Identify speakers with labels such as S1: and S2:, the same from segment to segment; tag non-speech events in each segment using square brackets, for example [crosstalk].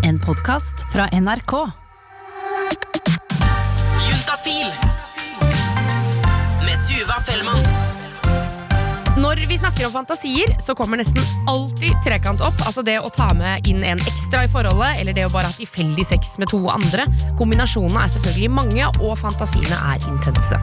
S1: En podkast fra NRK.
S2: Juntafil med Tuva Fellmann.
S3: Når vi snakker om fantasier, så kommer nesten alltid trekant opp. Altså det å ta med inn en ekstra i forholdet, eller det å bare ha tilfeldig sex med to andre. Kombinasjonene er selvfølgelig mange, og fantasiene er intense.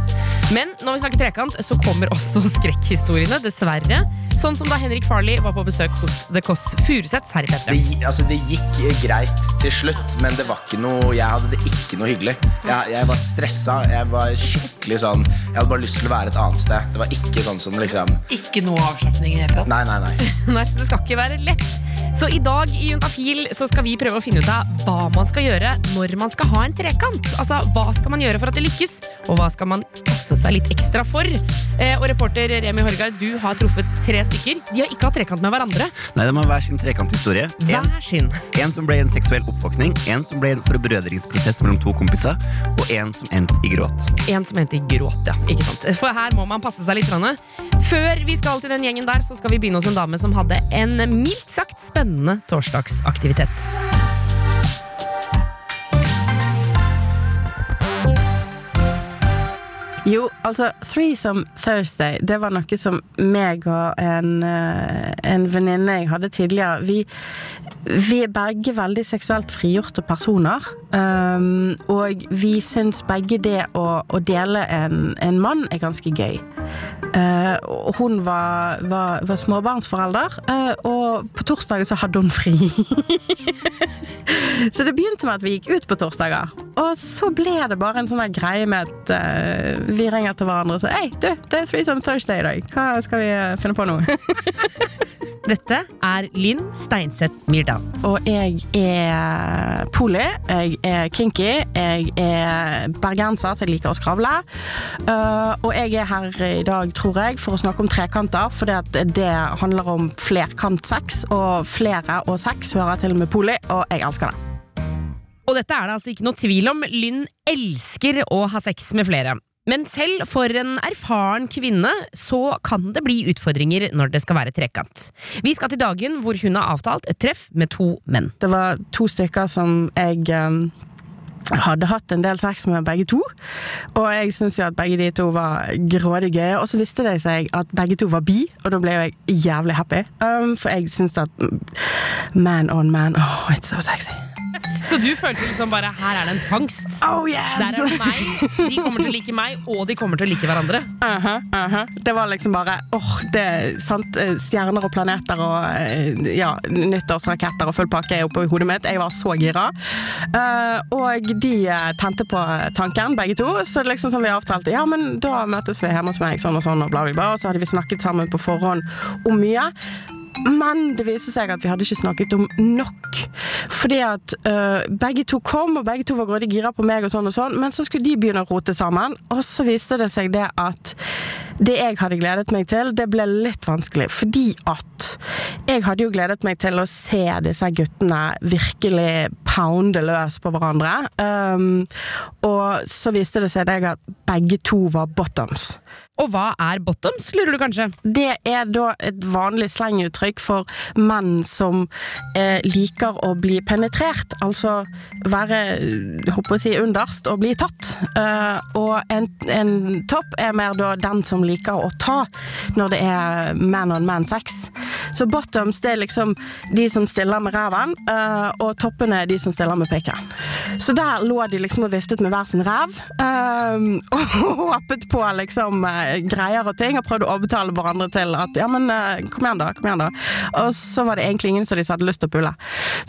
S3: Men når vi snakker trekant, så kommer også [laughs] skrekkhistoriene, dessverre. Sånn som da Henrik Farley var på besøk hos The Kåss Furuseths her i
S4: Det, altså, det gikk greit til slutt, men det var ikke noe Jeg hadde det ikke noe hyggelig. Jeg, jeg var stressa. Jeg var skikkelig sånn Jeg hadde bare lyst til å være et annet sted. Det var ikke sånn som liksom
S5: Ikke noe avslapning i det hele tatt.
S4: Nei, nei, nei. [laughs]
S3: Nei, så det skal ikke være lett. Så i dag i Juntafil så skal vi prøve å finne ut av hva man skal gjøre når man skal ha en trekant. Altså, Hva skal man gjøre for at det lykkes, og hva skal man passe seg litt ekstra for? Eh, og reporter Remi Horgard, du har truffet tre stykker. De har ikke hatt trekant med hverandre.
S6: Nei, De har hver sin trekanthistorie. En,
S3: Hver sin.
S6: en som ble en seksuell oppvåkning, en som ble en forbrødringsprosess mellom to kompiser, og en som endte i gråt.
S3: En som endte i gråt, ja. Ikke sant? For her må man passe seg litt. Før vi skal til den gjengen der, så skal vi begynne hos en dame som hadde en mildt sagt spennende torsdagsaktivitet.
S5: Jo, altså Threesome Thursday, det var noe som meg og en, eh, en venninne jeg hadde tidligere Vi, vi er begge veldig seksuelt frigjorte personer. Um, og vi syns begge det å, å dele en, en mann er ganske gøy. Uh, hun var, var, var småbarnsforelder, uh, og på torsdager så hadde hun fri. [laughs] Så det begynte med at vi gikk ut på torsdager. Og så ble det bare en sånn greie med at eh, vi ringer til hverandre og sier Hei, du, det er Threesome Thursday i dag. Hva skal vi eh, finne på nå? [laughs]
S3: Dette er Linn Steinseth Myrdal.
S5: og jeg er poli, jeg er kinky, jeg er bergenser, så jeg liker å skravle. Uh, og jeg er her i dag, tror jeg, for å snakke om trekanter, for det, det handler om flerkantsex, og flere og sex hører til med poli, og jeg elsker det.
S3: Og dette er det altså ikke noe tvil om. Lynn elsker å ha sex med flere. Men selv for en erfaren kvinne så kan det bli utfordringer når det skal være trekant. Vi skal til dagen hvor hun har avtalt et treff med to menn.
S5: Det var to stykker som jeg um, hadde hatt en del sex med begge to. Og jeg syntes jo at begge de to var grådig gøye. Og så visste det seg at begge to var bi, og da ble jo jeg jævlig happy. Um, for jeg syns at mm, man on man, oh, it's so sexy.
S3: Så du følte liksom bare her er det en fangst.
S5: Oh yes!
S3: Der er det meg, de kommer til å like meg, og de kommer til å like hverandre.
S5: Aha, aha. Det var liksom bare åh, det er sant, eh, Stjerner og planeter og eh, ja, nyttårsraketter og full pakke er oppe i hodet mitt. Jeg var så gira. Uh, og de eh, tente på tanken, begge to. Så det liksom som vi avtalte, ja, men da møtes vi hjemme hos meg, sånn og sånn, og bla, bla, bla. Og så hadde vi snakket sammen på forhånd om mye. Men det viste seg at vi hadde ikke snakket om nok. Fordi at uh, begge to kom, og begge to var grådig gira på meg, og sånn og sånn, men så skulle de begynne å rote sammen. Og så viste det seg det at det jeg hadde gledet meg til, det ble litt vanskelig. Fordi at jeg hadde jo gledet meg til å se disse guttene virkelig pounde løs på hverandre. Um, og så viste det seg at begge to var bottoms.
S3: Og hva er bottoms, lurer du kanskje?
S5: Det er da et vanlig slenguttrykk for menn som eh, liker å bli penetrert. Altså være håper å si, underst og bli tatt. Uh, og en, en topp er mer da den som liker å ta når det er man on man sex. Så bottoms det er liksom de som stiller med ræven, uh, og toppene er de som stiller med pikken. Så der lå de liksom og viftet med hver sin ræv, uh, [laughs] og håpet på liksom eh, greier og ting, og prøvde å overtale hverandre til at ja, men eh, kom igjen, da. kom igjen da. Og så var det egentlig ingen som de hadde lyst til å pulle.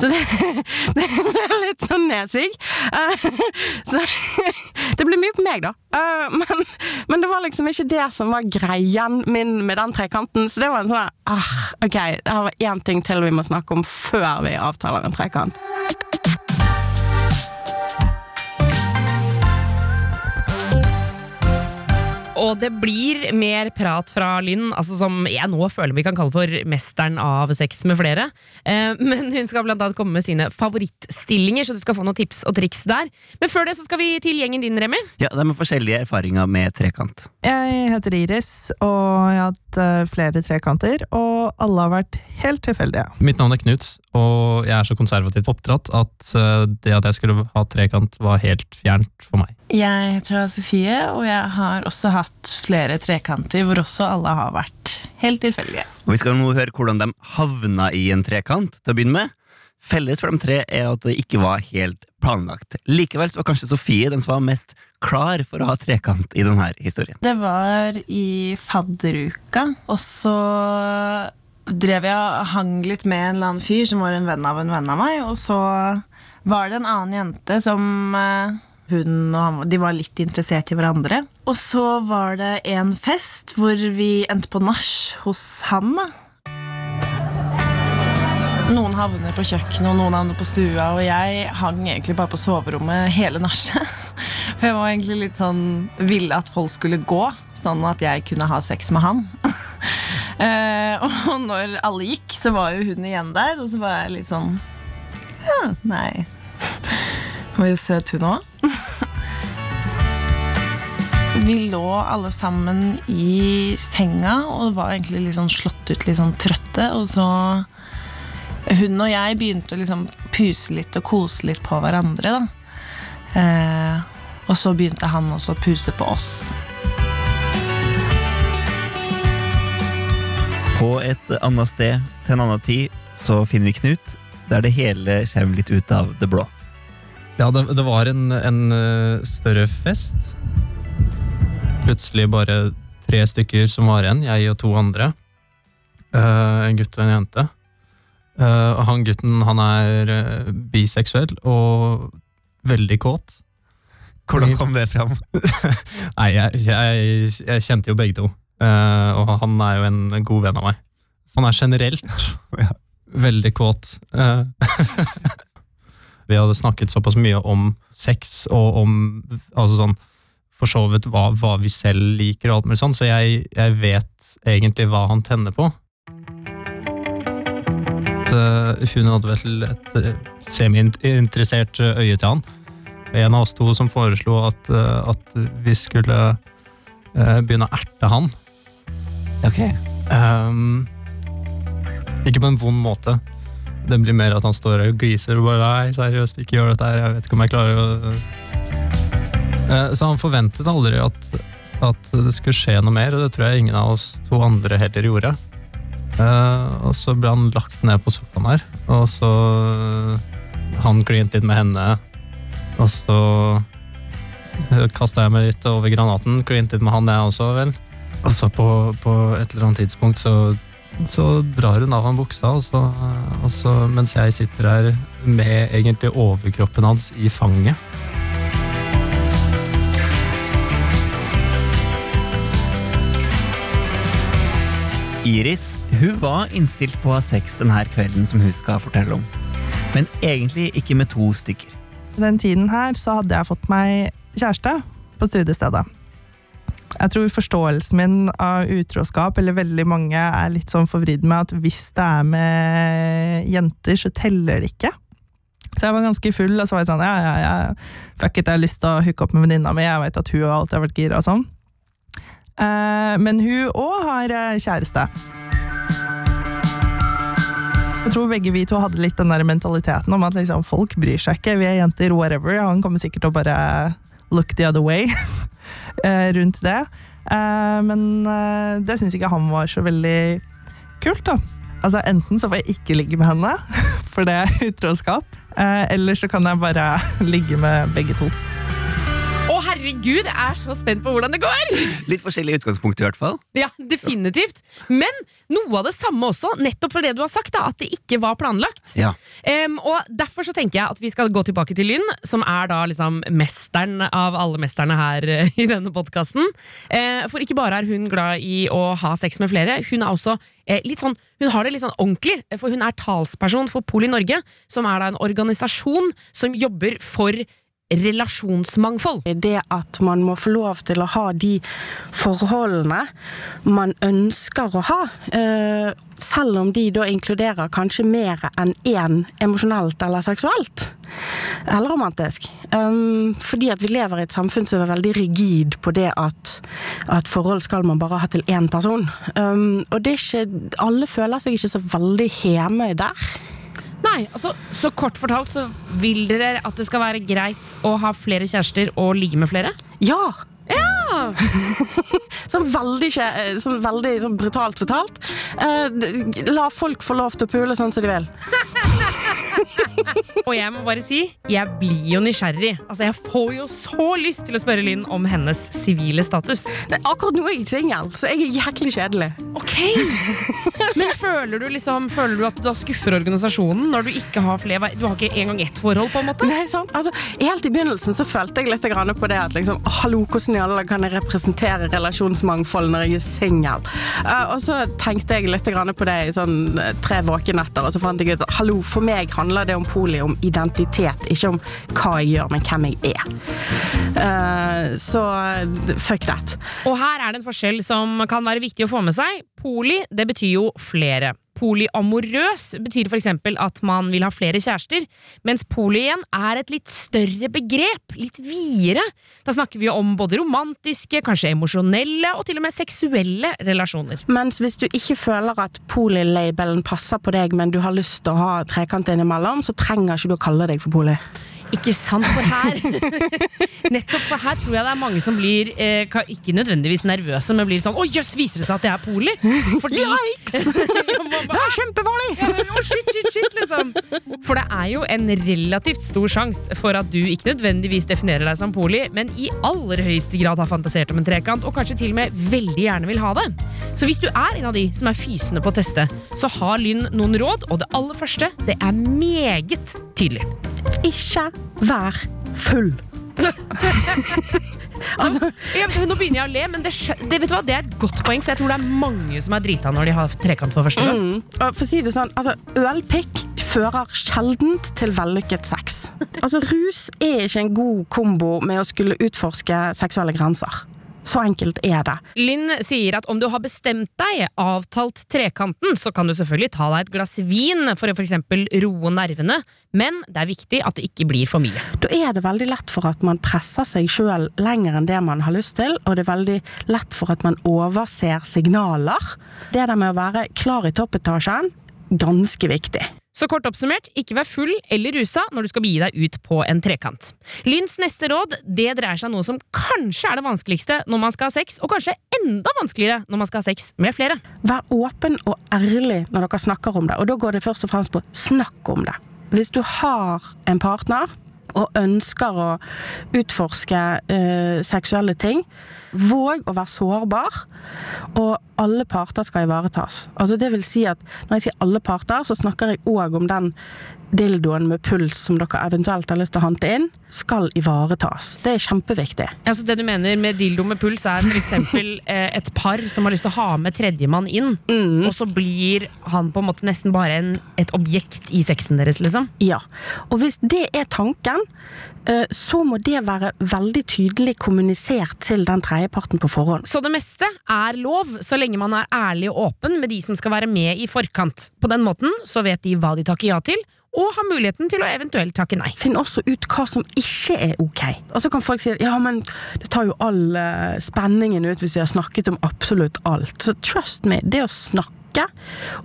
S5: Så det, [laughs] det ble litt sånn nesig. Eh, [laughs] så [laughs] det ble mye på meg, da. Eh, men, men det var liksom ikke det som var greien min med den trekanten, så det var en sånn ah, OK, det her var én ting til vi må snakke om før vi avtaler en trekant.
S3: Og det blir mer prat fra Lynn, altså som jeg nå føler vi kan kalle for mesteren av sex med flere. Eh, men hun skal blant annet komme med sine favorittstillinger, så du skal få noen tips og triks der. Men før det så skal vi til gjengen din, Remi.
S6: Ja, Det er med forskjellige erfaringer med trekant.
S7: Jeg heter Iris, og jeg har hatt eh, flere trekanter, og alle har vært helt tilfeldige.
S8: Mitt navn er Knut, og jeg er så konservativt oppdratt at eh, det at jeg skulle ha trekant, var helt fjernt for meg.
S9: Jeg heter Sofie, og jeg har også hatt flere trekanter hvor også alle har vært helt tilfeldige.
S6: Og Vi skal nå høre hvordan de havna i en trekant til å begynne med. Felles for de tre er at det ikke var helt planlagt. Likevel var kanskje Sofie den som var mest klar for å ha trekant i denne historien.
S9: Det var i fadderuka, og så drev jeg og hang litt med en eller annen fyr som var en venn av en venn av meg, og så var det en annen jente som eh, hun og han de var litt interessert i hverandre. Og så var det en fest hvor vi endte på nach hos han. da noen havner på kjøkkenet, og noen havner på stua, og jeg hang egentlig bare på soverommet hele nachet. [laughs] For jeg var egentlig litt sånn ville at folk skulle gå, sånn at jeg kunne ha sex med han. [laughs] eh, og når alle gikk, så var jo hun igjen der, og så var jeg litt sånn Ja, nei. [laughs] Var jo søt, hun òg. Vi lå alle sammen i senga og var egentlig litt sånn slått ut, litt sånn trøtte. Og så Hun og jeg begynte å liksom puse litt og kose litt på hverandre. da eh, Og så begynte han også å puse på oss.
S6: På et annet sted til en annen tid så finner vi Knut, der det hele kommer litt ut av det blå.
S8: Ja, det, det var en, en eh, større fest. Plutselig bare tre stykker som var igjen, jeg og to andre. Uh, en gutt og en jente. Og han gutten han er uh, biseksuell og veldig kåt.
S6: Hvordan kom det fram? [laughs]
S8: Nei, jeg, jeg, jeg kjente jo begge to. Uh, og han er jo en god venn av meg. Så han er generelt [laughs]
S6: Ja.
S8: veldig kåt. [laughs] Vi hadde snakket såpass mye om sex og om altså sånn, for så vidt hva, hva vi selv liker, og alt mulig sånn, så jeg, jeg vet egentlig hva han tenner på. Eh, hun hadde vel et eh, semi-interessert øye til han. En av oss to som foreslo at, eh, at vi skulle eh, begynne å erte han.
S6: Ok.
S8: Um, ikke på en vond måte. Det blir mer at han står og gliser og bare Nei, seriøst, ikke gjør dette her. Jeg vet ikke om jeg klarer å Eh, Så han forventet aldri at, at det skulle skje noe mer, og det tror jeg ingen av oss to andre heller gjorde. Eh, og så ble han lagt ned på sofaen her, og så Han klinte litt med henne, og så kasta jeg meg litt over granaten. Klinte litt med han, jeg også, vel. Og så på, på et eller annet tidspunkt så, så drar hun av han buksa, og så, og så, mens jeg sitter her med egentlig overkroppen hans i fanget.
S6: Iris hun var innstilt på å ha sex denne kvelden som hun skal fortelle om. Men egentlig ikke med to stykker.
S7: Den tiden her så hadde jeg fått meg kjæreste på studiestedet. Jeg tror forståelsen min av utroskap, eller veldig mange, er litt sånn forvridd med at hvis det er med jenter, så teller det ikke. Så jeg var ganske full, og så var jeg sånn ja, ja, ja, fuck it, jeg har lyst til å hooke opp med venninna mi, jeg vet at hun alltid har vært gira og sånn. Eh, men hun òg har eh, kjæreste. Jeg tror begge vi to hadde litt den der mentaliteten om at liksom, folk bryr seg ikke. Vi er jenter, whatever. Han kommer sikkert til å bare look the other way [laughs] eh, rundt det. Eh, Men eh, det syns ikke han var så veldig kult, da. Altså, enten så får jeg ikke ligge med henne, [laughs] for det er utroskap. Eller så kan jeg bare [laughs] ligge med begge to.
S3: Herregud, jeg er så spent på hvordan det går!
S6: Litt forskjellig utgangspunkt i hvert fall.
S3: Ja, definitivt. Men noe av det samme også, nettopp for det du har sagt, da, at det ikke var planlagt.
S6: Ja.
S3: Um, og Derfor så tenker jeg at vi skal gå tilbake til Lynn, som er da liksom mesteren av alle mesterne her eh, i denne podkasten. Uh, for ikke bare er hun glad i å ha sex med flere, hun er også eh, litt sånn hun har det litt sånn ordentlig, for hun er talsperson for Poli Norge, som er da en organisasjon som jobber for relasjonsmangfold.
S5: Det at man må få lov til å ha de forholdene man ønsker å ha, eh, selv om de da inkluderer kanskje mer enn én emosjonelt eller seksuelt. Eller romantisk. Um, fordi at vi lever i et samfunn som er veldig rigid på det at, at forhold skal man bare ha til én person. Um, og det er ikke Alle føler seg ikke så veldig hjemme der.
S3: Nei, altså, Så kort fortalt så vil dere at det skal være greit å ha flere kjærester og ligge med flere?
S5: Ja!
S3: Ja! [laughs]
S5: Sånn veldig, sånn veldig sånn brutalt fortalt. Eh, la folk få lov til å pule sånn som de vil. [laughs]
S3: Og jeg må bare si, jeg blir jo nysgjerrig. Altså, Jeg får jo så lyst til å spørre Linn om hennes sivile status.
S5: Nei, akkurat nå er jeg singel, så jeg er jæklig kjedelig.
S3: Ok! Men føler du liksom Føler du at du da skuffer organisasjonen når du ikke har flere Du har ikke engang ett forhold, på en måte?
S5: Nei, sant? Altså, helt i begynnelsen så følte jeg litt på det at liksom, hallo, hvordan alle kan jeg representere relasjonsmangfold når jeg er singel? Uh, og så tenkte jeg litt på det i sånn eh, tre våkenetter, og så fant jeg ut hallo, for meg handler det om poli om identitet, ikke om hva jeg gjør, men hvem jeg er. Uh, så fuck that.
S3: Og her er det en forskjell som kan være viktig å få med seg. Poli, det betyr jo flere. Polyamorøs betyr f.eks. at man vil ha flere kjærester, mens poly igjen er et litt større begrep, litt videre. Da snakker vi om både romantiske, kanskje emosjonelle og til og med seksuelle relasjoner.
S5: Mens hvis du ikke føler at poly-labelen passer på deg, men du har lyst til å ha trekant innimellom, så trenger ikke du å kalle deg for poli.
S3: Ikke sant, for her [laughs] Nettopp for her tror jeg det er mange som blir eh, ikke nødvendigvis nervøse, men blir sånn Å jøss, viser det seg at jeg er poler? Fordi
S5: Yikes! [laughs] Det er kjempefarlig!
S3: Å, shit, liksom. For det er jo en relativt stor sjanse for at du ikke nødvendigvis definerer deg som poli, men i aller høyeste grad har fantasert om en trekant, og kanskje til og med veldig gjerne vil ha det. Så hvis du er en av de som er fysende på å teste, så har Lynn noen råd, og det aller første, det er meget tydelig.
S5: Ikke vær full. [laughs] altså,
S3: Ja, nå begynner jeg å le, men det, det, hva, det er et godt poeng, for jeg tror det er mange som er drita når de har trekant for første gang.
S5: mm, for å si det sånn, altså, ølpikk fører sjeldent til vellykket sex. Altså, rus er ikke en god kombo med å skulle utforske seksuelle grenser. Så enkelt er det.
S3: Linn sier at om du har bestemt deg, avtalt trekanten, så kan du selvfølgelig ta deg et glass vin for å eksempel roe nervene, men det er viktig at det ikke blir for mye.
S5: Da er det veldig lett for at man presser seg sjøl lenger enn det man har lyst til, og det er veldig lett for at man overser signaler. Det der med å være klar i toppetasjen, ganske viktig.
S3: Så kort oppsummert, ikke vær full eller rusa når du skal begi deg ut på en trekant. Lynns neste råd det dreier seg om noe som kanskje er det vanskeligste når man skal ha sex, og kanskje enda vanskeligere når man skal ha sex med flere.
S5: Vær åpen og ærlig når dere snakker om det, og da går det først og fremst på snakk om det. Hvis du har en partner og ønsker å utforske eh, seksuelle ting, våg å være sårbar, og alle parter skal ivaretas. Altså det vil si at når jeg sier alle parter, så snakker jeg òg om den dildoen med puls som dere eventuelt har lyst til å hante inn, skal ivaretas. Det er kjempeviktig.
S3: Altså Det du mener med dildo med puls, er f.eks. [laughs] Eh, et par som har lyst til å ha med tredjemann inn, og så blir han på en måte nesten bare en, et objekt i sexen deres, liksom?
S5: Ja. Og hvis det er tanken, eh, så må det være veldig tydelig kommunisert til den tredjeparten på forhånd.
S3: Så det meste er lov, så lenge man er ærlig og åpen med de som skal være med i forkant. På den måten så vet de hva de takker ja til, og har muligheten til å eventuelt takke nei.
S5: Finn også ut hva som ikke er ok. Og så kan folk si ja, men det tar jo all eh, spenningen ut hvis vi har snakket om absolutt alt. Så trust me, det å snakke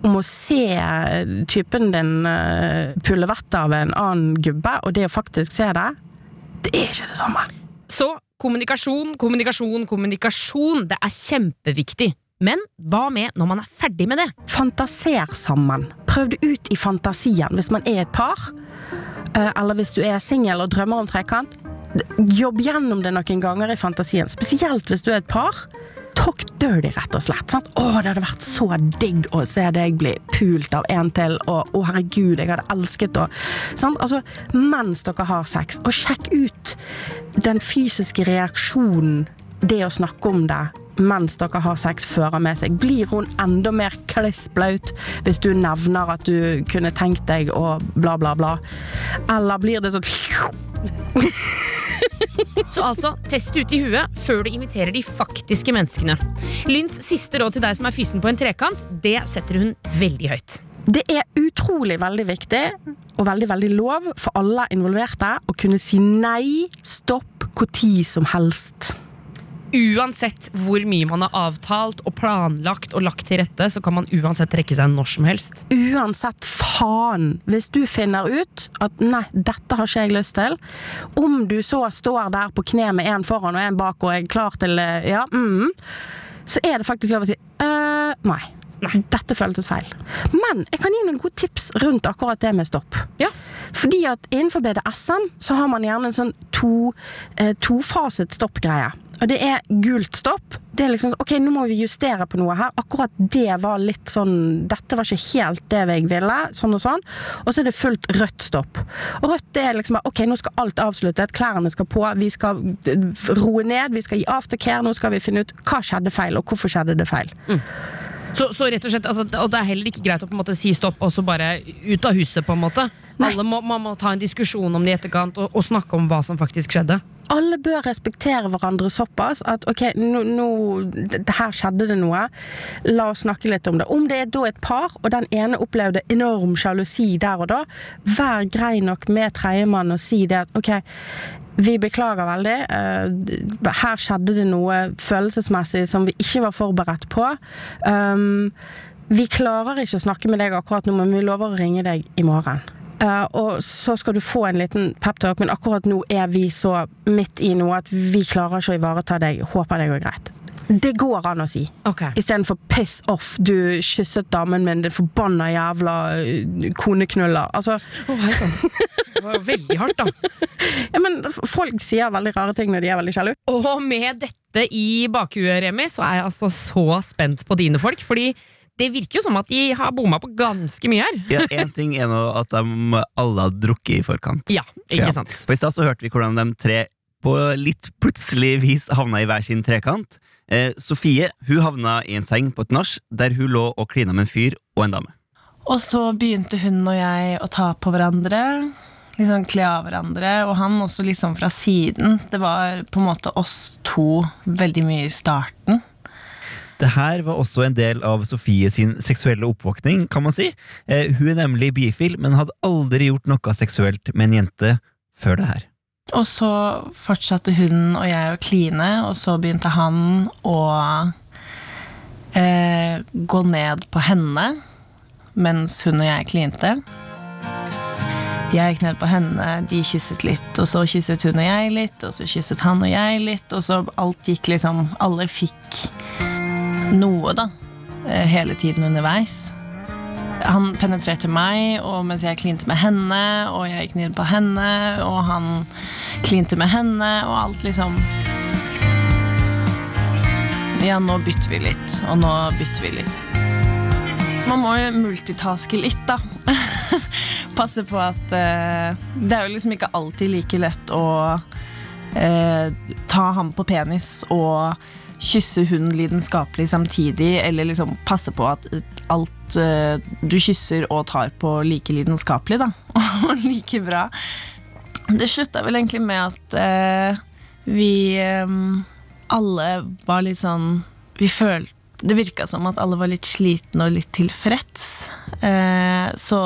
S5: om å se eh, typen din uh, pulle vettet av en annen gubbe, og det å faktisk se det, det er ikke det samme.
S3: Så kommunikasjon, kommunikasjon, kommunikasjon. Det er kjempeviktig. Men hva med når man er ferdig med det?
S5: Fantaser sammen. Prøv det ut i fantasien hvis man er et par, eh, eller hvis du er singel og drømmer om trekant. Jobb gjennom det noen ganger i fantasien, spesielt hvis du er et par. Talk dirty, rett og slett. Sant? Å, det hadde vært så digg å se deg bli pult av en til, og å herregud, jeg hadde elsket å? Altså, Mens dere har sex, og sjekk ut den fysiske reaksjonen det å snakke om det mens dere har sex fører med seg. Blir hun enda mer klissblaut hvis du nevner at du kunne tenkt deg å bla, bla, bla? Eller blir det sånn [laughs]
S3: Så altså, test ut i huet før du inviterer de faktiske menneskene. Lynns siste råd til deg som er fysen på en trekant, det setter hun veldig høyt.
S5: Det er utrolig veldig viktig og veldig veldig lov for alle involverte å kunne si nei, stopp, tid som helst.
S3: Uansett hvor mye man har avtalt og planlagt og lagt til rette, så kan man uansett trekke seg når som helst.
S5: Uansett faen, hvis du finner ut at nei, dette har ikke jeg lyst til, om du så står der på kne med en foran og en bak og er klar til eh, ja, mm, så er det faktisk lov å si øh, nei. Dette føltes feil. Men jeg kan gi noen gode tips rundt akkurat det med stopp.
S3: Ja.
S5: Fordi at innenfor BDSM så har man gjerne en sånn to, eh, tofaset stoppgreie. Og det er gult stopp. Det er liksom OK, nå må vi justere på noe her. Akkurat det var litt sånn Dette var ikke helt det jeg ville. Sånn og sånn. Og så er det fullt rødt stopp. Og rødt det er liksom OK, nå skal alt avsluttes. Klærne skal på. Vi skal roe ned. Vi skal gi aftercare. Nå skal vi finne ut hva skjedde feil, og hvorfor skjedde det feil.
S3: Så, så rett og slett, altså, og det er heller ikke greit å på en måte si stopp og så bare ut av huset. på en måte. Alle må, Man må ta en diskusjon om det i etterkant og, og snakke om hva som faktisk skjedde.
S5: Alle bør respektere hverandre såpass at ok, nå, nå her skjedde det noe. La oss snakke litt om det. Om det er da et par, og den ene opplevde enorm sjalusi der og da, vær grei nok med tredjemann og si det at ok, vi beklager veldig. eh, her skjedde det noe følelsesmessig som vi ikke var forberedt på. Um, vi klarer ikke å snakke med deg akkurat nå, men vi lover å ringe deg i morgen. Eh, og så skal du få en liten peptalk, men akkurat nå er vi så midt i noe at vi klarer ikke å ivareta deg. Håper det går greit. Det går an å si.
S3: Okay.
S5: Istedenfor 'piss off', du kysset damen min, din forbanna jævla øh, koneknuller. Altså,
S3: Å, hei sann. Det var jo veldig hardt, da. [laughs]
S5: ja, men folk sier veldig rare ting når de er veldig sjalu.
S3: Og med dette i bakhuet, Remi, så er jeg altså så spent på dine folk. Fordi det virker jo som at de har bomma på ganske mye her.
S6: Ja, Én ting er nå at de alle har drukket i forkant.
S3: Ja, ikke
S6: Ja.
S3: sant?
S6: For I stad så hørte vi hvordan de tre på litt plutselig vis havna i hver sin trekant. Eh, Sofie hun havna i en seng på et nach der hun lå og klina med en fyr og en dame.
S9: Og så begynte hun og jeg å ta på hverandre. Liksom kle av hverandre. Og han også liksom fra siden. Det var på en måte oss to veldig mye i starten.
S6: Det her var også en del av Sofie sin seksuelle oppvåkning, kan man si. Eh, hun er nemlig bifil, men hadde aldri gjort noe seksuelt med en jente før det her.
S9: Og så fortsatte hun og jeg å kline, og så begynte han å eh, gå ned på henne mens hun og jeg klinte. Jeg gikk ned på henne, de kysset litt, og så kysset hun og jeg litt, og så kysset han og jeg litt, og så alt gikk liksom Alle fikk noe, da, eh, hele tiden underveis. Han penetrerte meg, og mens jeg klinte med henne, og jeg gikk ned på henne, og han klinte med henne, og alt liksom Ja, nå bytter vi litt, og nå bytter vi litt. Man må jo multitaske litt, da. [laughs] Passe på at eh, Det er jo liksom ikke alltid like lett å eh, ta ham på penis og kysse hun lidenskapelig samtidig, eller liksom passe på at alt uh, du kysser og tar på like lidenskapelig, da. [laughs] Og like bra. Det slutta vel egentlig med at uh, vi um, alle var litt sånn Vi følte Det virka som at alle var litt slitne og litt tilfreds. Eh, så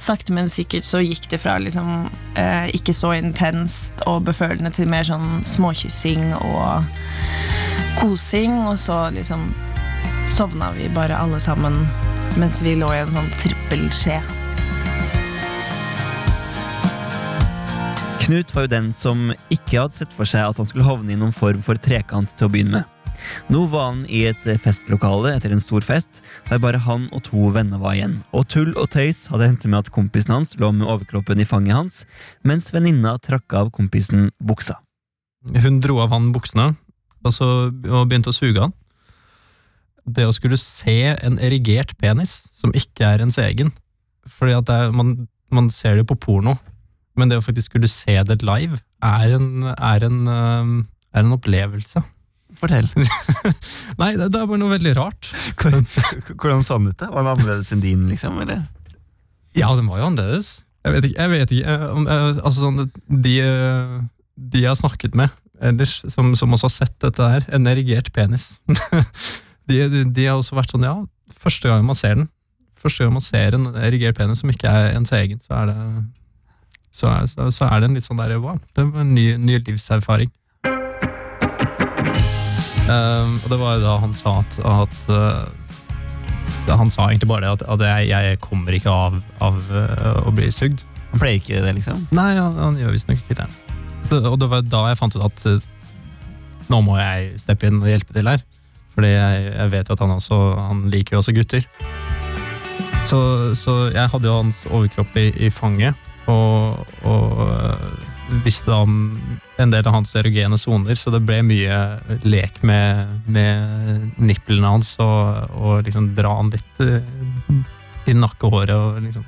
S9: sakte, men sikkert så gikk det fra liksom ikke så intenst og befølende til mer sånn småkyssing og kosing, og så liksom sovna vi bare alle sammen mens vi lå i en sånn trippelskje.
S6: Knut var jo den som ikke hadde sett for seg at han skulle havne i noen form for trekant til å begynne med. Nå var han i et festlokale etter en stor fest, der bare han og to venner var igjen. Og tull og tøys hadde hendt med at kompisen hans lå med overkroppen i fanget hans, mens venninna trakk av kompisen buksa.
S8: Hun dro av han buksene og, så, og begynte å suge han. Det å skulle se en erigert penis som ikke er ens egen Fordi at det er, man, man ser det på porno, men det å faktisk skulle se det live er en, er en, er en opplevelse.
S6: Fortell. [laughs]
S8: Nei, det, det er bare noe veldig rart.
S6: Hvordan, hvordan så den ut? da? Var den annerledes enn din, liksom? eller?
S8: Ja, den var jo annerledes. Jeg vet ikke. Jeg vet ikke. eh, eh, altså sånn, de, eh, de jeg har snakket med ellers, som, som også har sett dette her, en erigert penis. [laughs] de, de, de har også vært sånn, ja, første gang man ser den, første gang man ser en erigert penis som ikke er ens egen, så er det, så er, så, så er det en litt sånn der, wow, det var en ny, ny livserfaring. Um, og det var jo da han sa at, at uh, Han sa egentlig bare det at, at jeg, jeg kommer ikke av, av uh, å bli sugd.
S6: Han pleier ikke det, liksom?
S8: Nei, han, han gjør visstnok ikke det. Og det var da jeg fant ut at uh, nå må jeg steppe inn og hjelpe til her. Fordi jeg, jeg vet jo at han også Han liker jo også gutter. Så, så jeg hadde jo hans overkropp i, i fanget, og, og øh, visste da om en del av hans erogene soner, så det ble mye lek med, med nipplene hans, og, og liksom dra han litt øh, i nakkehåret, og liksom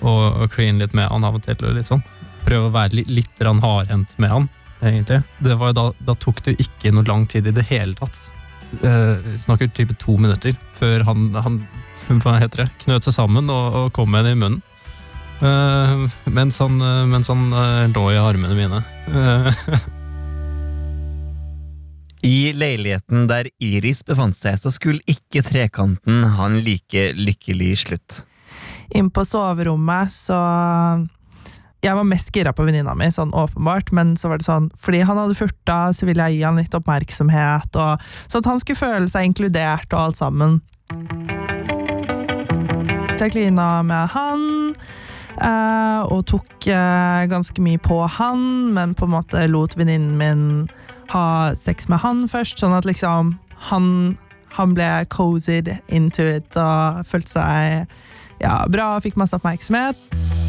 S8: og, og kline litt med han av og til. og litt sånn. Prøve å være litt, litt hardhendt med han, egentlig. Det var jo da, da tok det jo ikke noe lang tid i det hele tatt. Eh, snakker type to minutter før han, han hva heter det, knøt seg sammen og, og kom med den i munnen. Eh, mens han, eh, mens han eh, lå i armene mine. Eh,
S6: I leiligheten der Iris befant seg, så skulle ikke trekanten ha en like lykkelig slutt.
S7: Inn på soverommet, så Jeg var mest gira på venninna mi, sånn åpenbart, men så var det sånn fordi han hadde furta, så ville jeg gi han litt oppmerksomhet, og, så at han skulle føle seg inkludert og alt sammen. Så jeg klina med han, eh, og tok eh, ganske mye på han, men på en måte lot venninnen min ha sex med han først, sånn at liksom han, han ble cozied into it og følte seg ja, bra, fikk masse oppmerksomhet.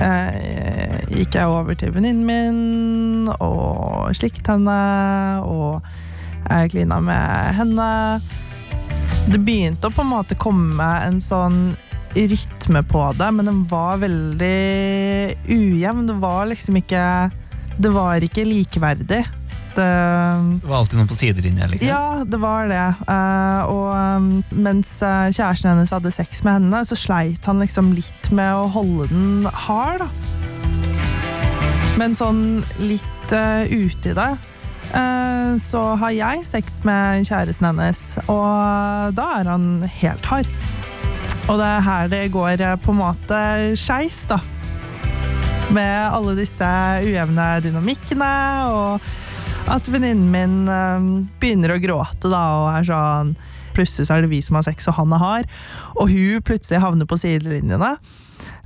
S7: Eh, gikk jeg over til venninnen min og slikket henne, og jeg klina med henne. Det begynte å på en måte komme en sånn rytme på det, men den var veldig ujevn. Det var liksom ikke Det var ikke likeverdig. Det
S6: Det var alltid noen på sidelinja, liksom.
S7: ja, det var det. Uh, og um, mens eh, kjæresten hennes hadde sex med henne, så sleit han liksom litt med å holde den hard, da. Men sånn litt uh, uti det, eh, så har jeg sex med kjæresten hennes, og da er han helt hard. Og det er her det går eh, på en måte skeis, da. Med alle disse ujevne dynamikkene, og at venninnen min eh, begynner å gråte da, og er sånn Plutselig så er det vi som har sex, og han er hard. Og hun plutselig havner på sidelinjene.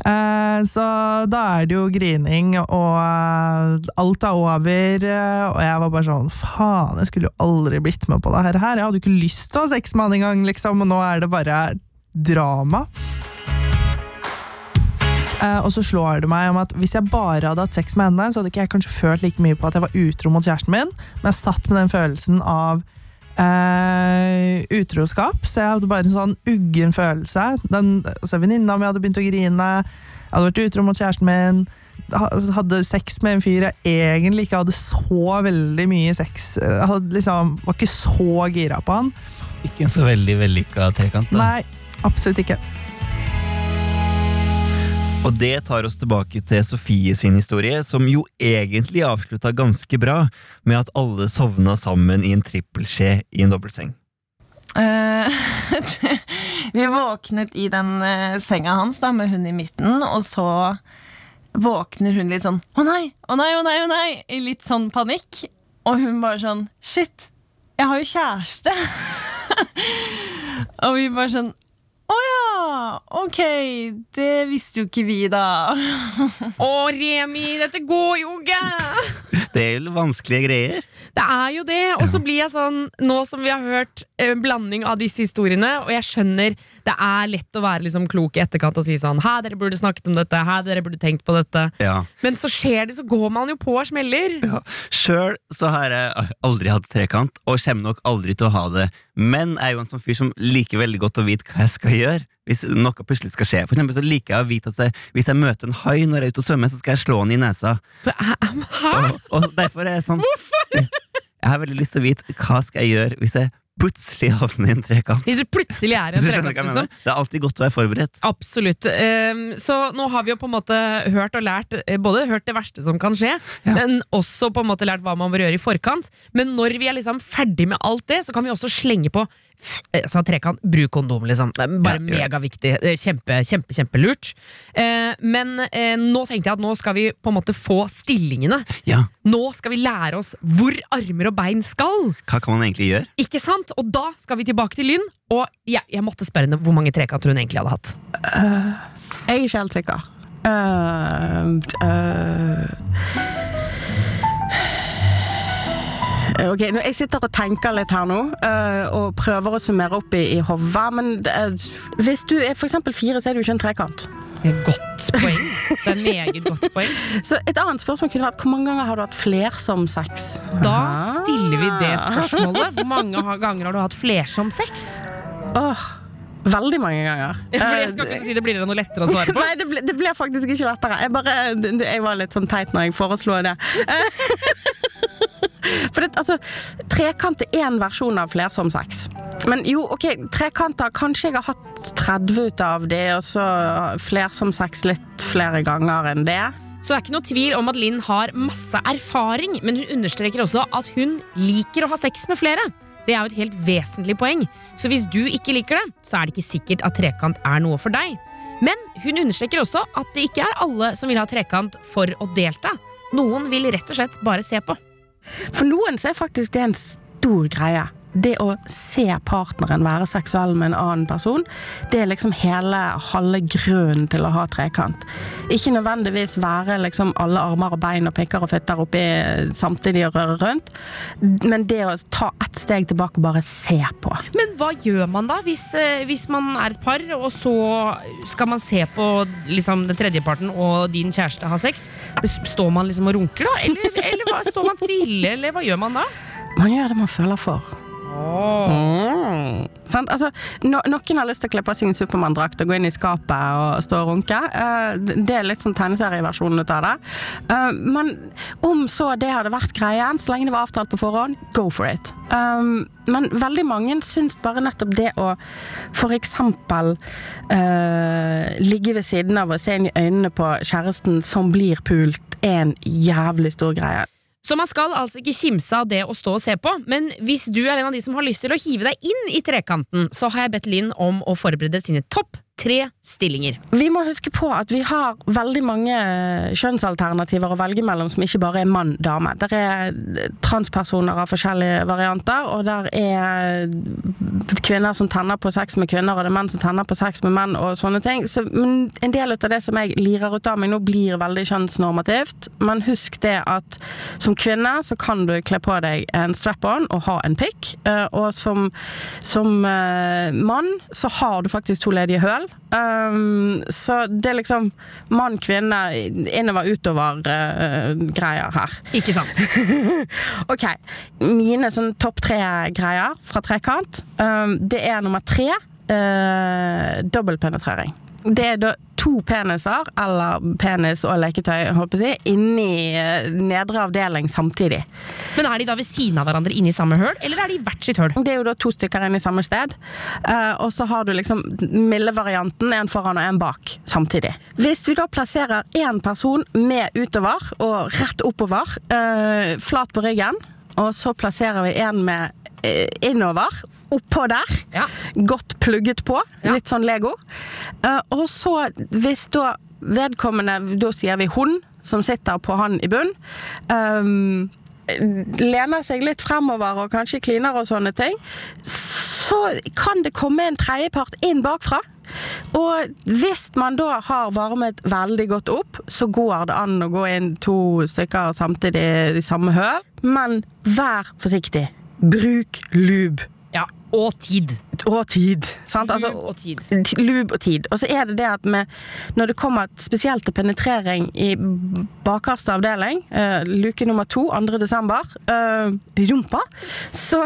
S7: Eh, så da er det jo grining, og eh, alt er over. eh, og jeg var bare sånn Faen, jeg skulle jo aldri blitt med på det her. Jeg hadde jo ikke lyst til å ha sex med han engang, liksom, og nå er det bare drama. Eh, og så slår det meg om at hvis jeg bare hadde hatt sex med henne, så hadde ikke jeg kanskje følt like mye på at jeg var utro mot kjæresten min, men jeg satt med den følelsen av Uh, utroskap, så jeg hadde bare en sånn uggen følelse. Den, altså, Venninna mi hadde begynt å grine, jeg hadde vært utro mot kjæresten min, hadde sex med en fyr jeg egentlig ikke hadde så veldig mye sex Jeg hadde liksom, var ikke så gira på han.
S6: Ikke en så veldig vellykka trekant. da.
S7: Nei, absolutt ikke.
S6: Og det tar oss tilbake til Sofie sin historie, som jo egentlig avslutta ganske bra med at alle sovna sammen i en trippelskje i en dobbeltseng.
S9: Eh, [laughs] vi våknet i den eh, senga hans da, med hun i midten, og så våkner hun litt sånn Å nei, å nei, å nei, å nei! I litt sånn panikk. Og hun bare sånn Shit, jeg har jo kjæreste! [laughs] og vi bare sånn Å ja! Ok, det visste jo ikke vi, da. [laughs]
S3: Å, Remi, dette går jo ikke! [laughs]
S6: Det er jo vanskelige greier.
S3: Det er jo det. Og så blir jeg sånn, nå som vi har hørt en blanding av disse historiene, og jeg skjønner det er lett å være liksom klok i etterkant og si sånn Hæ, dere burde snakket om dette. Hæ, dere burde tenkt på dette.
S6: Ja.
S3: Men så skjer det, så går man jo på og smeller.
S6: Ja. Sjøl så har jeg aldri hatt trekant, og kommer nok aldri til å ha det. Men jeg er jo en sånn fyr som liker veldig godt å vite hva jeg skal gjøre. Hvis noe plutselig skal skje. For eksempel så liker jeg å vite at jeg, hvis jeg møter en hai når jeg er ute og svømmer, så skal jeg slå den i nesa. Og, og derfor er jeg sånn Jeg har veldig lyst til å vite hva skal jeg gjøre hvis jeg plutselig havner i en trekant.
S3: Hvis du plutselig er i en trekant, liksom.
S6: Det er alltid godt å være forberedt.
S3: Absolutt. Ehm, Så nå har vi jo på en måte hørt og lært eh, Både hørt det verste som kan skje, men også på en måte lært hva man bør gjøre i forkant. Men når vi er liksom ferdig med alt det, så kan vi også slenge på altså, trekant. Bruk kondom, liksom. Bare
S6: Ja,
S3: megaviktig. Kjempe, kjempe, kjempelurt. Eh, Men eh, nå tenkte jeg at nå skal vi på en måte få stillingene.
S6: Ja,
S3: Nå skal vi lære oss hvor armer og bein skal.
S6: Hva kan man egentlig gjøre?
S3: Ikke sant? Og da skal vi tilbake til Lynn. Og jeg, jeg måtte spørre henne hvor mange trekanter hun egentlig hadde hatt.
S5: Jeg er ikke helt sikker. Uh, uh, Ok, nå- Jeg sitter og tenker litt her nå, uh, og prøver å summere opp i, i hodet. Men uh, hvis du er eksempel fire, så er du ikke en trekant.
S3: Godt poeng. Det er meget godt poeng. [laughs]
S5: Så et annet spørsmål kunne vært hvor mange ganger har du hatt flersom sex?
S3: Da stiller vi det spørsmålet. Hvor mange ganger har du hatt flersom sex?
S5: Åh, veldig mange ganger. [laughs]
S3: Jeg skal ikke si det blir det noe lettere å svare på. [laughs]
S5: Nei, det ble, det ble faktisk ikke lettere. Jeg, bare, jeg var litt sånn teit når jeg foreslo det. For det, altså, trekant er én versjon av flersom sex. Men jo, ok, trekanter Kanskje jeg har hatt 30 ut av det, og så flersom sex litt flere ganger enn det.
S3: Så det er ikke noe tvil om at Linn har masse erfaring, men hun understreker også at hun liker å ha sex med flere. Det er jo et helt vesentlig poeng. Så hvis du ikke liker det, så er det ikke sikkert at trekant er noe for deg. Men hun understreker også at det ikke er alle som vil ha trekant for å delta. Noen vil rett og slett bare se på.
S5: For noen så er faktisk det en stor greie. Det å se partneren være seksuell med en annen person, det er liksom hele halve grunnen til å ha trekant. Ikke nødvendigvis være liksom alle armer og bein og pikker og fitter oppi samtidig og røre rundt, men det å ta ett steg tilbake og bare se på.
S3: Men hva gjør man da, hvis, eh, hvis man er et par, og så skal man se på liksom, den tredjeparten og din kjæreste har sex? Står man liksom og runker, da? Eller, eller står man stille, eller hva gjør man da?
S5: Man gjør det man føler for. Mm. Sant? Altså, no, noen har lyst til å kle på en Supermann-drakt og gå inn i skapet og stå og runke. Uh, det er litt sånn tegneserieversjonen ut av det. Uh, men om så det hadde vært greien, så lenge det var avtalt på forhånd, go for it. Um, men veldig mange syns bare nettopp det å for eksempel eh, ligge ved siden av og se inn i øynene på kjæresten som blir pult, er en jævlig stor greie.
S3: Så man skal altså ikke kimse av det å stå og se på, men hvis du er en av de som har lyst til å hive deg inn i trekanten, så har jeg bedt Linn om å forberede sine topp tre stillinger.
S5: Vi må huske på at vi har veldig mange kjønnsalternativer å velge mellom som ikke bare er mann-dame. Der er transpersoner av forskjellige varianter, og der er kvinner som tenner på sex med kvinner, og det er menn som tenner på sex med menn, og sånne ting. Så, men en del av det som jeg lirer ut av meg nå, blir veldig kjønnsnormativt. Men husk det at som kvinne så kan du kle på deg en strap-on og ha en pikk, eh, og som, som eh, mann så har du faktisk to ledige høl. Um, så det er liksom mann, kvinne, innover, utover uh, greier her.
S3: Ikke sant? [laughs]
S5: Ok, mine sånn topp tre greier fra trekant, um, det er nummer tre, uh, dobbeltpenetrering. Det er da to peniser, eller penis og leketøy, håper jeg, inni uh, nedre avdeling samtidig.
S3: Men er de da ved siden av hverandre inni samme høl, eller er de i hvert sitt høl?
S5: Det er jo da to stykker inne i samme sted. Eh, og så har du liksom milde-varianten, en foran og en bak, samtidig. Hvis vi da plasserer én person med utover og rett oppover, eh, flat på ryggen, og så plasserer vi en med eh, innover, oppå der,
S3: Ja.
S5: godt plugget på,
S3: Ja.
S5: litt sånn Lego. Eh, og så, hvis da vedkommende, da sier vi hun, som sitter på han i bunn, um, lener seg litt fremover og kanskje kliner og sånne ting, så kan det komme en tredjepart inn bakfra. Og hvis man da har varmet veldig godt opp, så går det an å gå inn to stykker samtidig i samme høl. Men vær forsiktig. Bruk lube
S3: og tid.
S5: og tid. Sant? Altså,
S3: Lube og tid.
S5: Lube og tid. Og så er det det at vi, når det kommer spesielt til penetrering i bakerste avdeling, uh, luke nummer to, 2. desember, uh, rumpa, så,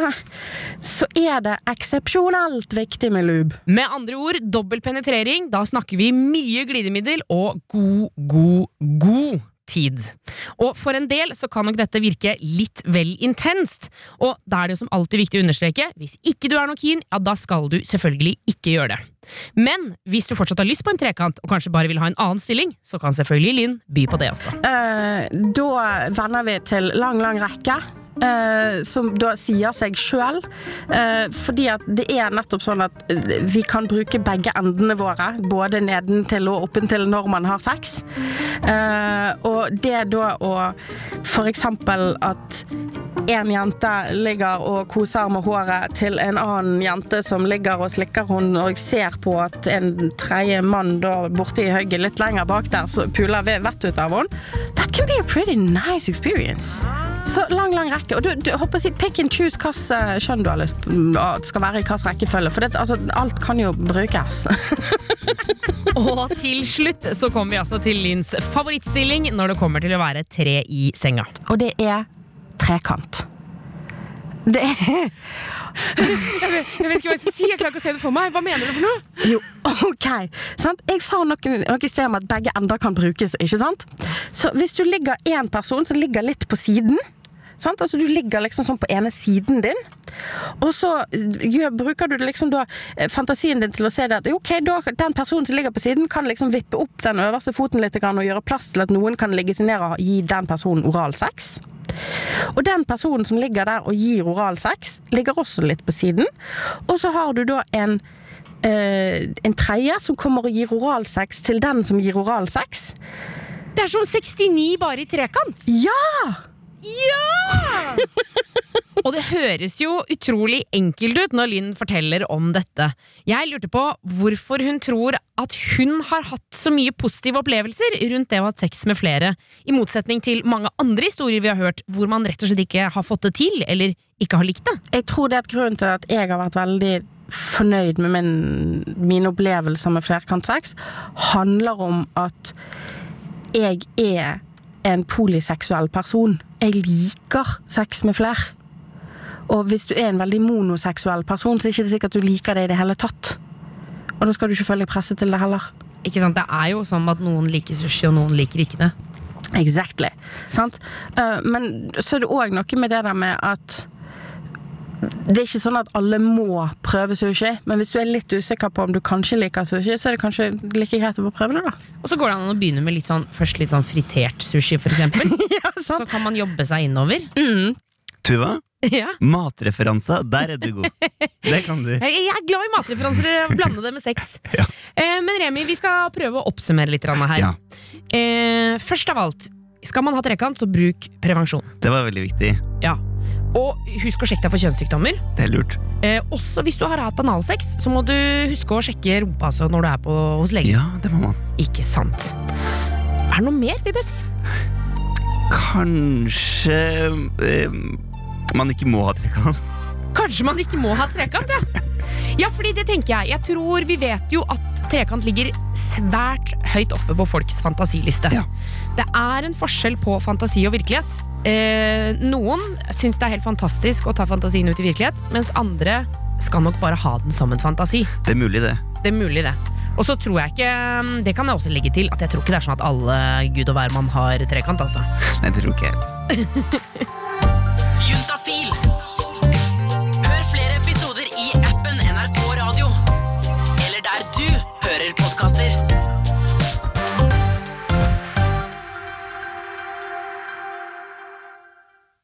S5: så er det eksepsjonelt viktig med lube.
S3: Med andre ord, dobbel penetrering. Da snakker vi mye glidemiddel og god, god, god tid. Og for en del så kan nok dette virke litt vel intenst. Og da er det som alltid viktig å understreke, hvis ikke du er noe keen, ja da skal du selvfølgelig ikke gjøre det. Men hvis du fortsatt har lyst på en trekant, og kanskje bare vil ha en annen stilling, så kan selvfølgelig Linn by på det også.
S5: Uh, da vender vi til lang, lang rekke. Eh, som da sier seg sjøl. fordi at det er nettopp sånn at eh, vi kan bruke begge endene våre. Både nedentil og oppentil når man har sex. Uh, og det da å eksempel at en jente ligger og koser med håret til en annen jente som ligger og slikker hun og ser på at en tredje mann da borte i høgget litt lenger bak der så puler ve- vettet ut av henne. That can be a pretty nice experience. Så lang, lang rekke. Og du, du håper å pick and choose hvilket kjønn du har lyst skal være i hvilken rekkefølge. For det, altså, alt kan jo brukes. [laughs]
S3: Og til slutt så kommer vi altså til Lins favorittstilling når det kommer til å være tre i senga.
S5: Og det er trekant. Det er
S3: Jeg vet ikke hva jeg skal si, jeg klarer ikke å se det for meg. Hva mener du for noe?
S5: Jo, ok. Sant? Jeg sa noe, noe i sted om at begge ender kan brukes, ikke sant? Så hvis du ligger én person som ligger litt på siden Sant? Altså Du ligger liksom sånn på ene siden din, og så gjør, bruker du liksom da eh, fantasien din til å se det at ok, da, den personen som ligger på siden, kan liksom vippe opp den øverste foten litt og gjøre plass til at noen kan ligge seg ned og gi den personen oralsex. Og den personen som ligger der og gir oralsex, ligger også litt på siden. Og så har du da en øh, en tredje som kommer og gir oralsex til den som gir oralsex.
S3: Det er som 69 bare i trekant.
S5: Ja!
S3: Og det høres jo utrolig enkelt ut når Linn forteller om dette. Jeg lurte på hvorfor hun tror at hun har hatt så mye positive opplevelser rundt det å ha sex med flere, i motsetning til mange andre historier vi har hørt hvor man rett og slett ikke har fått det til, eller ikke har likt det.
S5: Jeg tror det er et grunn til at jeg har vært veldig fornøyd med min, mine opplevelser med flerkantsex, handler om at jeg er en polyseksuell person. Jeg liker sex med flere. Og hvis du er en veldig monoseksuell person, så er det ikke sikkert at du liker det i det hele tatt. Og da skal du ikke følge presset til det heller.
S3: Ikke sant? Det er jo sånn at noen liker sushi, og noen liker ikke det.
S5: Exactly. Sant? Eh, men så er det òg noe med det der med at det er ikke sånn at alle må prøve sushi, men hvis du er litt usikker på om du kanskje liker sushi, så er det kanskje like greit å prøve det, da.
S3: Og så går det an å begynne med litt sånn, først litt sånn fritert sushi, for eksempel. [laughs] Så kan man jobbe seg innover.
S6: Tuva,
S3: Ja.
S6: matreferanser, der er du god. Det kan du.
S3: Jeg jeg er glad i matreferanser, blande det med sex. [laughs]
S6: Ja.
S3: Eh, men Remi, vi skal prøve å oppsummere litt her.
S6: Ja.
S3: Eh, først av alt, skal man ha trekant, så bruk prevensjon.
S6: Det var veldig viktig.
S3: Ja. Og husk å sjekke deg for kjønnssykdommer.
S6: Det er lurt.
S3: Eh, også hvis du har hatt analsex, så må du huske å sjekke rumpa altså, når du er på, hos legen.
S6: Ja, det må man.
S3: Ikke sant. Er det noe mer vi bør si?
S6: Kanskje eh, man ikke må ha trekant.
S3: Kanskje man ikke må ha trekant, ja. Ja, fordi det tenker jeg. Jeg tror Vi vet jo at trekant ligger svært høyt oppe på folks fantasiliste.
S6: Ja.
S3: Det er en forskjell på fantasi og virkelighet. Eh, noen syns det er helt fantastisk å ta fantasien ut i virkelighet, mens andre skal nok bare ha den som en fantasi.
S6: Det er mulig, det.
S3: Det er mulig, det. Og så tror jeg ikke Det kan jeg også legge til, at jeg tror ikke det er sånn at alle gud og hvermann har trekant, altså.
S6: Nei, det tror ikke jeg. [laughs]